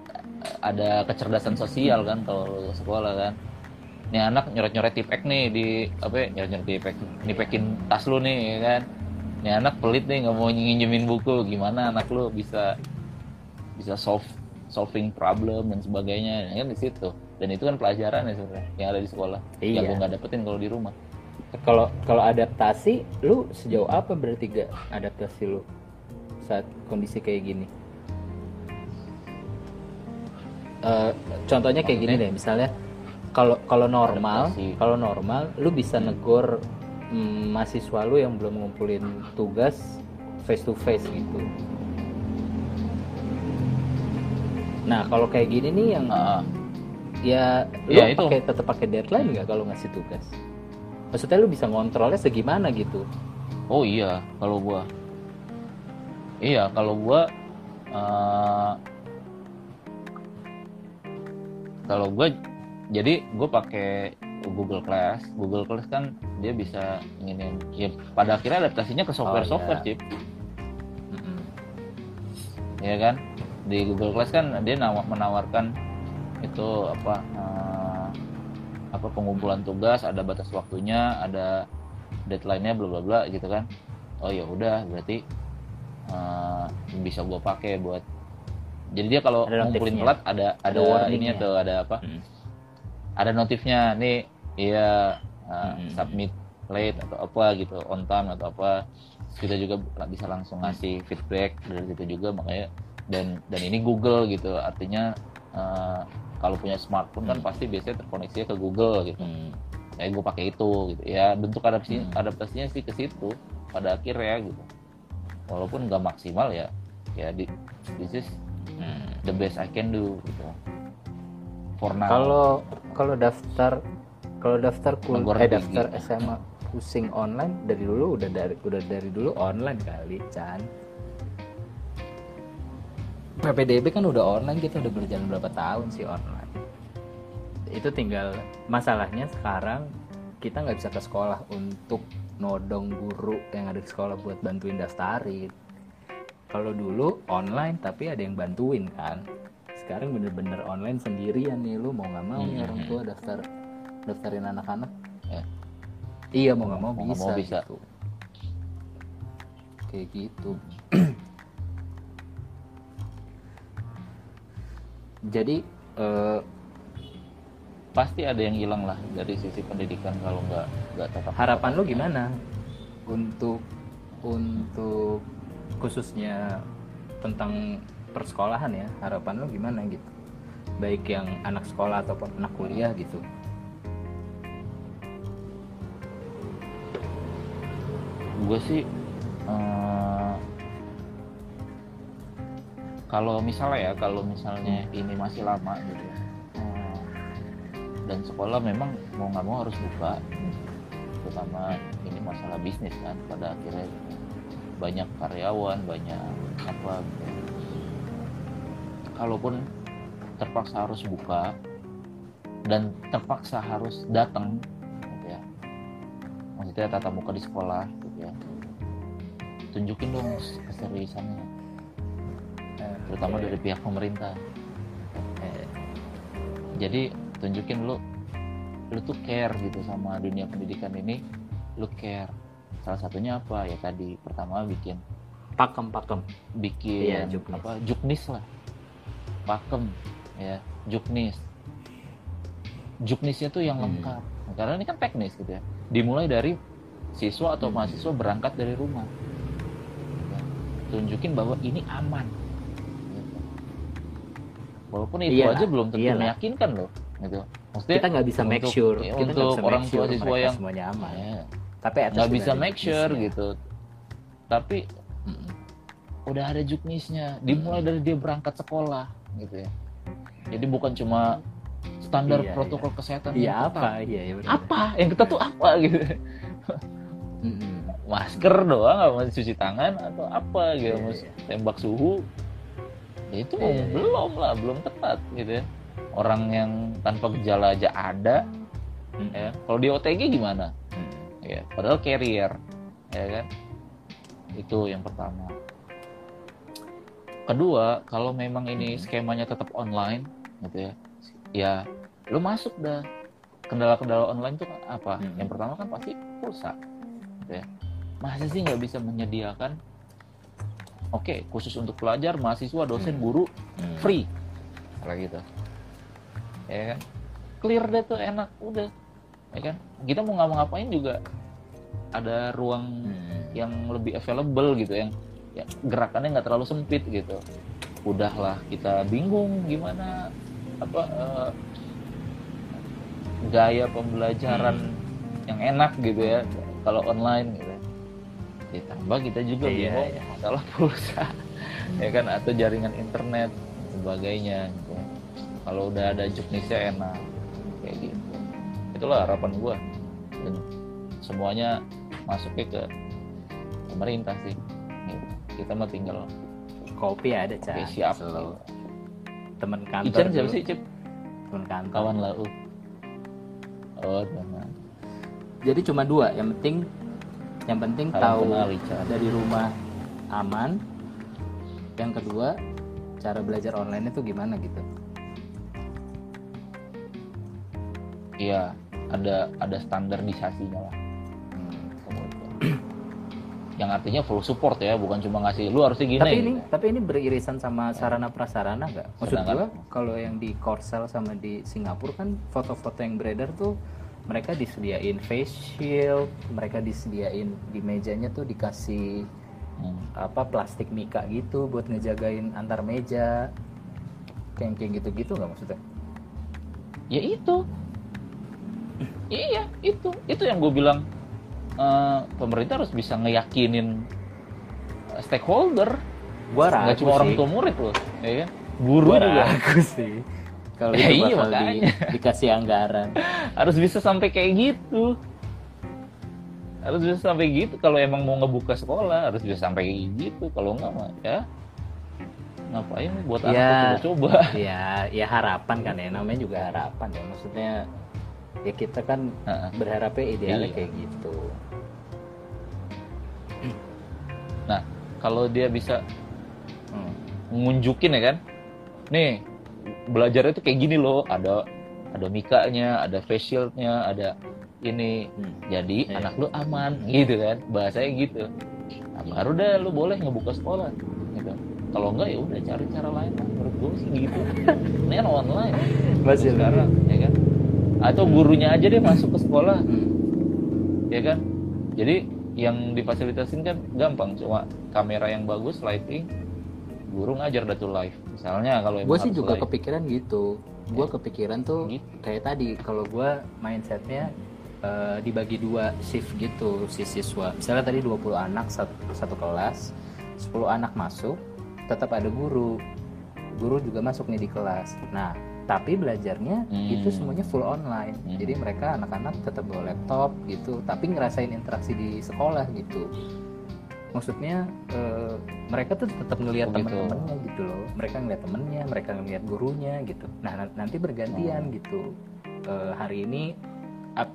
ada kecerdasan sosial kan kalau lu sekolah kan. Ini anak nyoret nyoret tipek nih di apa ya, nyoret nyoret tipek nipekin tas lu nih ya kan. Ini anak pelit nih nggak mau nginjemin buku. Gimana anak lu bisa bisa solve solving problem dan sebagainya. Ya kan di situ. Dan itu kan pelajaran ya sebenarnya yang ada di sekolah. Iya. yang gue nggak dapetin kalau di rumah kalau kalau adaptasi lu sejauh apa berarti gak adaptasi lu saat kondisi kayak gini? Eh, contohnya kayak gini deh misalnya kalau kalau normal kalau normal lu bisa negor mm, mahasiswa lu yang belum ngumpulin tugas face to face gitu. Nah kalau kayak gini nih yang Ah, ya lu Ya, pakai tetap pakai deadline nggak kalau ngasih tugas maksudnya lu bisa ngontrolnya segimana gitu? Oh iya kalau gua. Iya kalau gua eh, kalau gua jadi gue pakai Google Class. Google Class kan dia bisa inginin ya pada akhirnya adaptasinya ke software software iya. chip Mm-mm. ya kan? Di Google Class kan dia nawa- menawarkan itu apa eh, apa pengumpulan tugas ada batas waktunya ada deadline-nya bla bla bla gitu kan oh ya udah berarti eh, bisa gua pakai buat jadi dia kalau ngumpulin telat ada ada, Ada warningnya. ini tuh ada apa Mm. ada notifnya nih iya uh, Mm-mm. submit late atau apa gitu on time atau apa kita juga bisa langsung ngasih feedback dari situ juga makanya dan dan ini Google gitu artinya uh, kalau punya smartphone kan Hmm. pasti biasanya terkoneksi ke Google gitu Mm. kayak gue pakai itu gitu ya bentuk adaptasi Hmm. adaptasinya sih ke situ pada akhirnya gitu walaupun nggak maksimal ya ya di, this is Mm. the best I can do gitu for now kalau kalau daftar kalau daftar kul Negor eh daftar SMA pusing online dari dulu udah dari udah dari dulu online kali Chan PPDB kan udah online kita udah berjalan berapa tahun sih online itu tinggal masalahnya sekarang kita nggak bisa ke sekolah untuk nodong guru yang ada di sekolah buat bantuin daftarin kalau dulu online tapi ada yang bantuin kan sekarang bener-bener online sendirian nih lu mau nggak mau nih Hmm. orang tua daftar daftarin anak-anak Ya. iya mau nggak mau Mau bisa, mau bisa. gitu. kayak gitu jadi eh, pasti ada yang hilang lah dari sisi pendidikan kalau nggak nggak tetap. Harapan lu gimana? Untuk untuk khususnya tentang persekolahan ya harapan lu gimana gitu? Baik yang anak sekolah ataupun anak kuliah gitu. Gue sih eh, kalau misalnya ya kalau misalnya ini masih lama gitu ya, eh, dan sekolah memang mau nggak mau harus buka terutama ini masalah bisnis kan pada akhirnya banyak karyawan banyak apa gitu. Kalaupun terpaksa harus buka dan terpaksa harus datang gitu ya. Maksudnya tatap muka di sekolah gitu ya. Tunjukin dong keseriusannya terutama ya, dari pihak pemerintah. Eh, jadi tunjukin lu lu tuh care gitu sama dunia pendidikan ini lu care. Salah satunya apa? Ya tadi pertama bikin pakem pakem. Bikin Iya, juknis. apa? Juknis lah. Pakem ya. Juknis. Juknisnya tuh yang Hmm. lengkap. Karena ini kan teknis gitu ya. Dimulai dari siswa atau Hmm. mahasiswa berangkat dari rumah. Tunjukin bahwa ini aman. Walaupun itu Iyalah, aja belum tentu iyalah. meyakinkan loh gitu. Maksudnya kita nggak bisa make sure. ya, kita untuk bisa orang tua sure siswa yang semuanya aman. Ya, tapi nggak bisa make sure juknisnya. gitu. Tapi Mm-mm. udah ada juknisnya. Dimulai dari dia berangkat sekolah gitu ya. Jadi bukan cuma standar Iya, protokol kesehatan iya apa? iya iya benar. apa? yang kita tuh apa gitu. Masker doang nggak mau cuci tangan atau apa gitu. Iya, iya. tembak suhu ya itu Iya, iya. belum lah belum tepat gitu ya orang yang tanpa gejala aja ada Mm-mm. ya kalau di OTG gimana Mm-mm. ya padahal carrier ya kan itu yang pertama kedua kalau memang ini Hmm. skemanya tetap online gitu ya ya lu masuk dah kendala-kendala online itu apa Hmm. yang pertama kan pasti pulsa gitu ya masa sih nggak bisa menyediakan oke khusus untuk pelajar mahasiswa dosen guru Hmm. free. Kayak gitu. Ya kan? Clear deh tuh enak udah. Ya kan? Kita mau ngapa-ngapain juga ada ruang Hmm. yang lebih available gitu yang ya, gerakannya nggak terlalu sempit gitu. Udahlah kita bingung gimana apa eh, gaya pembelajaran yang enak gitu ya kalau online gitu ditambah kita juga Iya, bingung iya. masalah pulsa ya kan atau jaringan internet sebagainya gitu kalau udah ada juknisnya enak kayak gitu itulah harapan gua dan semuanya masuknya ke pemerintah sih kita mah tinggal kopi ada cah Oke, siap. Selalu. temen kantor Ican siapa sih Cip? temen kantor kawan lah uh. oh teman jadi cuma dua yang penting yang penting tahu dari rumah aman. Yang kedua cara belajar online itu gimana gitu? Iya ada ada standarisasinya lah. Hmm. yang artinya full support ya bukan cuma ngasih lu harusnya gini. Tapi ini gitu. tapi ini beririsan sama sarana prasarana nggak? Maksud Sedangkan- gua kalau yang di Korsel sama di Singapura kan foto-foto yang beredar tuh mereka disediain face shield mereka disediain di mejanya tuh dikasih Hmm. apa plastik mika gitu buat ngejagain antar meja. Kayak kayak gitu-gitu nggak maksudnya? Ya itu. Iya itu. Itu yang gue bilang eh, pemerintah harus bisa ngeyakinin eh, stakeholder. Gua ragu nggak cuma orang tua murid loh ya kan? Guru Gua juga ragu sih kalau Ya itu iya, bakal di- dikasih anggaran. Harus bisa sampai kayak gitu. Harus bisa sampai gitu. Kalau emang mau ngebuka sekolah harus bisa sampai kayak gitu. Kalau enggak mah ya. Ngapain buat anak Ya. coba-coba? Ya ya harapan kan ya. Namanya juga harapan ya. Maksudnya ya kita kan Heeh. berharapnya idealnya Iya. kayak gitu. Nah kalau dia bisa Hmm. ngunjukin ya kan? Nih belajarnya tuh kayak gini loh. Ada ada mikanya ada face shieldnya ada ini. Hmm. jadi Iya. anak lu aman gitu kan? Bahasanya gitu. Nah, baru deh lu boleh ngebuka sekolah gitu. Kalau enggak ya udah cari cara lain lah. Menurut gue sih gitu. Ini kan online. Masih sekarang ya kan? Atau gurunya aja deh masuk ke sekolah. Hmm. ya kan? Jadi yang difasilitasin kan gampang. Cuma kamera yang bagus lighting guru ngajar dah tuh live misalnya kalau gue sih juga live. kepikiran gitu gue kepikiran tuh Gitu. kayak tadi kalau gue mindsetnya eh, dibagi dua shift gitu si siswa misalnya tadi 20 anak satu, satu kelas 10 anak masuk tetap ada guru guru juga masuk nih di kelas nah tapi belajarnya Hmm. itu semuanya full online Hmm. jadi mereka anak-anak tetap bawa laptop gitu tapi ngerasain interaksi di sekolah gitu maksudnya eh, mereka tuh tetap ngelihat Oh, gitu. teman-temannya gitu loh. Mereka ngeliat temennya mereka ngeliat gurunya gitu. Nah nan- nanti bergantian gitu. Eh, hari ini ab,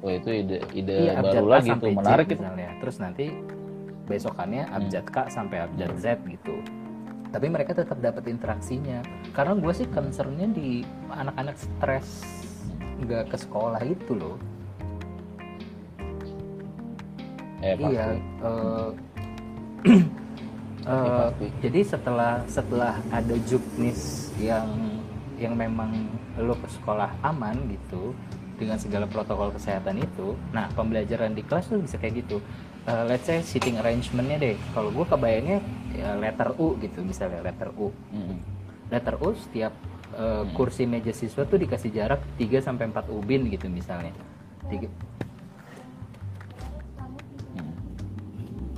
oh itu ide ide iya, baru lagi tuh menarik itu. misalnya. Terus nanti besokannya Hmm. abjad K sampai abjad Z gitu. Tapi mereka tetap dapat interaksinya. Karena gue sih concernnya di anak-anak stres nggak ke sekolah itu loh eh, iya uh, uh, jadi setelah setelah ada juknis yang yang memang lo ke sekolah aman gitu dengan segala protokol kesehatan itu nah pembelajaran di kelas tuh bisa kayak gitu. Uh, let's say seating arrangementnya deh. Kalau gue kebayangnya ya, letter U gitu misalnya letter U. Mm. letter U setiap uh, kursi meja siswa tuh dikasih jarak 3 sampai empat ubin gitu misalnya.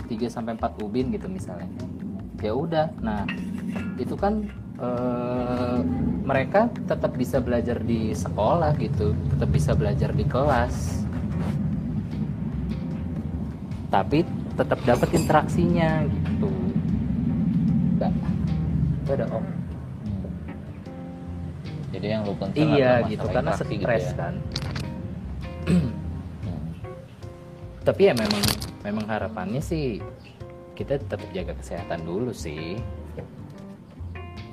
3 sampai 4 ubin gitu misalnya. Ya udah. Nah, itu kan eh, mereka tetap bisa belajar di sekolah gitu, tetap bisa belajar di kelas. Tapi tetap dapat interaksinya gitu. Enggak. Itu ada om. Jadi yang lu concern Iya gitu karena gitu stres ya. kan. Mm. Tapi ya memang memang harapannya sih kita tetap jaga kesehatan dulu sih.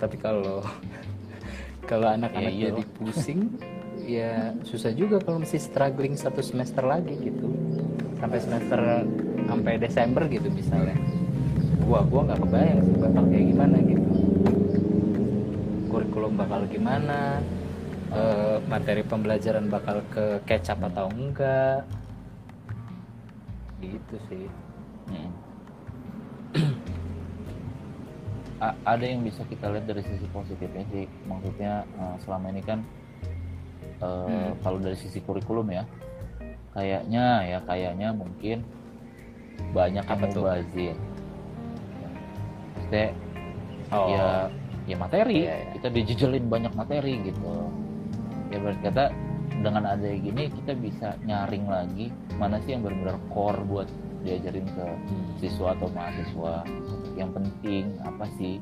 Tapi kalau kalau anak-anak iya. jadi pusing ya susah juga kalau mesti struggling satu semester lagi gitu. sampai semester sampai Desember gitu misalnya gua gua nggak kebayang sih bakal kayak gimana gitu kurikulum bakal gimana eh, materi pembelajaran bakal ke kecap atau enggak gitu sih. Mm. A- ada yang bisa kita lihat dari sisi positifnya sih. Maksudnya eh, selama ini kan eh, Hmm. kalau dari sisi kurikulum ya kayaknya ya kayaknya mungkin banyak yang mubazir. Maksudnya oh. ya ya materi. Iya, iya. kita dijejelin banyak materi gitu. Ya berarti kata dengan ada gini kita bisa nyaring lagi mana sih yang benar-benar core buat diajarin ke Hmm. siswa atau mahasiswa. Yang penting apa sih?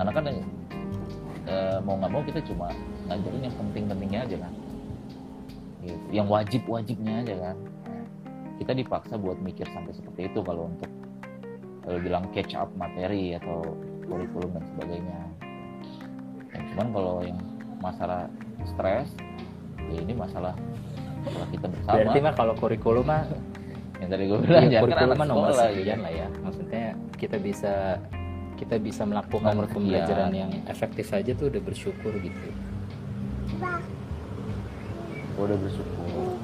Karena kan eh, mau nggak mau kita cuma ngajarin yang penting-pentingnya aja kan. Gitu. yang wajib-wajibnya aja kan. Kita dipaksa buat mikir sampai seperti itu kalau untuk kalau bilang catch up materi atau kurikulum dan sebagainya. Ya, cuman kalau yang masalah stres ya ini masalah masalah kita bersama. Berarti mah kalau kurikulum mah yang tadi gue bilang ya, ya, kan kurikulum mah nomor sekian gitu. lah ya. Maksudnya kita bisa kita bisa melakukan Nomor sekian. pembelajaran yang efektif aja tuh udah bersyukur gitu. Gua udah bersyukur.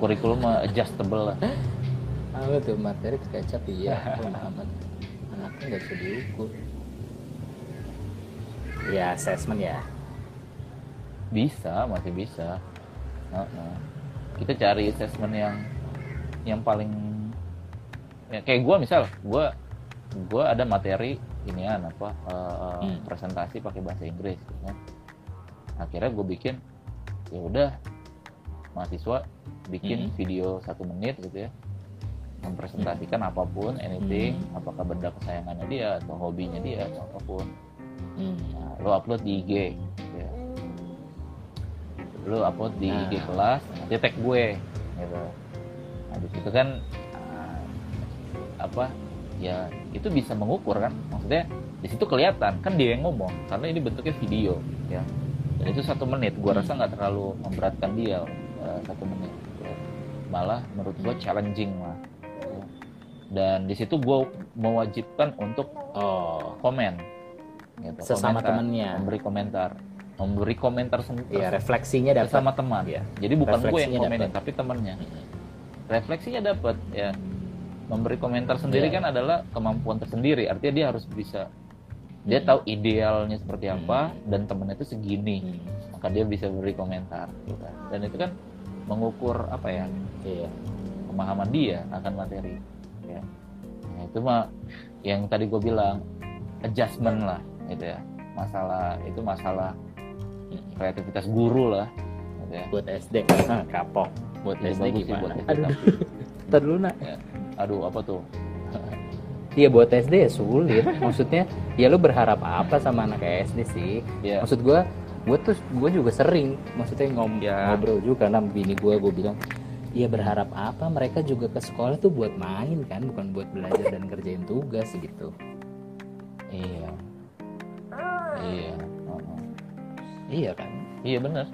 Kurikulum mah adjustable lah. Apa tuh materi kecap iya pemahaman anaknya nggak bisa diukur. Ya assessment ya bisa masih bisa Heeh. kita cari assessment yang yang paling ya, kayak gua misal gua gua ada materi inian apa eh, Hmm. presentasi pakai bahasa Inggris gitu kan. akhirnya gue bikin ya udah mahasiswa bikin Hmm. video satu menit gitu ya mempresentasikan apa pun anything Hmm. apakah benda kesayangannya dia atau hobinya dia atau apa pun Hmm. Nah, lo upload di IG ya. Lo upload di IG Nah. kelas nanti tag gue gitu nah di situ kan ah, apa ya itu bisa mengukur kan maksudnya di situ kelihatan kan dia yang ngomong karena ini bentuknya video ya dan itu satu menit gua Hmm. rasa nggak terlalu memberatkan dia eh, satu menit ya. malah menurut gua challenging lah ya. dan di situ gua mewajibkan untuk oh komen gitu, Sesama komentar, temennya. memberi komentar memberi komentar sendiri ya refleksinya dapat sama teman ya jadi bukan gue yang komenin dapat. tapi temannya refleksinya dapat ya memberi komentar sendiri Iya. kan adalah kemampuan tersendiri artinya dia harus bisa dia Hmm. tahu idealnya seperti apa Hmm. dan temennya itu segini Hmm. maka dia bisa beri komentar gitu kan. dan itu kan mengukur apa ya iya pemahaman dia akan materi ya Nah, itu mah yang tadi gue bilang adjustment lah gitu ya masalah itu masalah kreativitas guru lah. Ya buat SD ah, kapok. Buat SD bagus sih gimana? buat SD, aduh. Ntar dulu nak. Aduh apa tuh? Iya buat SD ya sulit. Maksudnya ya lu berharap apa sama anak SD sih? Ya maksud gua gue tuh gue juga sering maksudnya ngom Ya. ngobrol juga karena bini gue gue bilang ya berharap apa? Mereka juga ke sekolah tuh buat main kan bukan buat belajar dan kerjain tugas gitu. Iya. Iya. Iya kan? Iya bener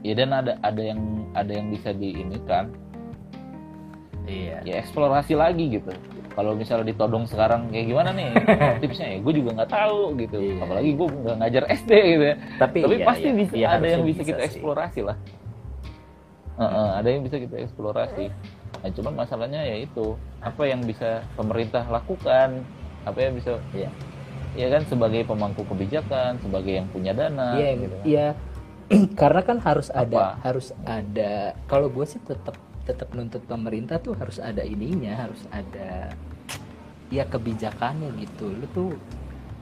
Iya dan ada ada yang ada yang bisa diinikan. Iya. Ya eksplorasi lagi gitu. Kalau misalnya ditodong sekarang kayak gimana nih? Tipsnya ya gue juga nggak tahu gitu. Iya. apalagi gue nggak ngajar SD gitu ya. Tapi tapi iya, pasti iya. bisa Iya, ada yang bisa, kita sih. eksplorasi lah. Heeh, ada yang bisa kita eksplorasi. Nah cuman masalahnya ya itu. Apa yang bisa pemerintah lakukan? Apa yang bisa Iya. Ya kan sebagai pemangku kebijakan sebagai yang punya dana Iya, gitu kan. iya. Karena kan harus ada, Apa? harus ada. Kalau gue sih tetap tetap nuntut pemerintah tuh harus ada ininya, harus ada ya kebijakannya gitu. Lu tuh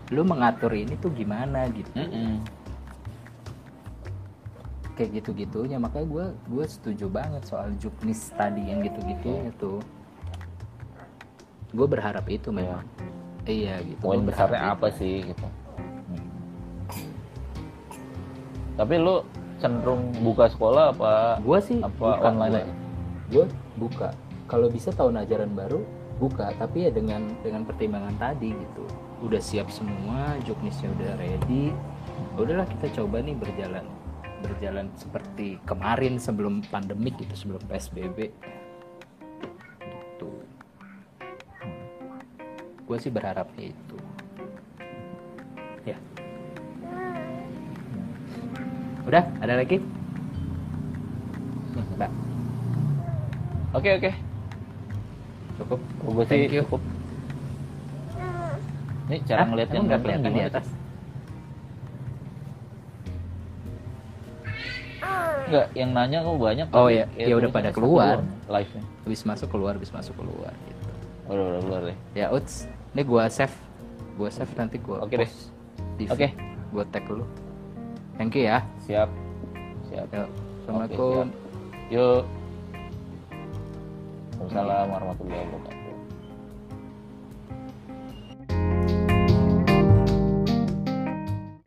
lu mengatur ini tuh gimana gitu. Mm-mm. Kayak gitu-gitunya. Makanya gue gue setuju banget soal juknis tadi yang gitu-gitunya tuh. Gue berharap itu memang. Iya gitu. poin Gua besarnya apa sih gitu. Hmm. tapi lu cenderung buka sekolah apa Gue sih apa buka, online gua. gue buka. Kalau bisa tahun ajaran baru buka. Tapi ya dengan dengan pertimbangan tadi gitu. Udah siap semua juknisnya udah ready. Udahlah kita coba nih berjalan berjalan seperti kemarin sebelum pandemik gitu sebelum psbb gue sih berharapnya itu. Ya. Udah ada lagi? Mbak. Oke oke. Cukup. Gue sih cukup ini cara Hah? ngeliatnya nggak kelihatan di gimana atas? Enggak, yang nanya kok banyak Oh, tapi iya. kayak Ya udah pada keluar. doang live-nya. Habis masuk keluar habis masuk keluar gitu. Udah udah keluar deh. Ya uts ini gua save. Gua save nanti gua Oke deh. post di Oke. feed. gua tag dulu thank you ya. Siap. Siap. Yuk. assalamualaikum. Yuk. Waalaikumsalam warahmatullahi wabarakatuh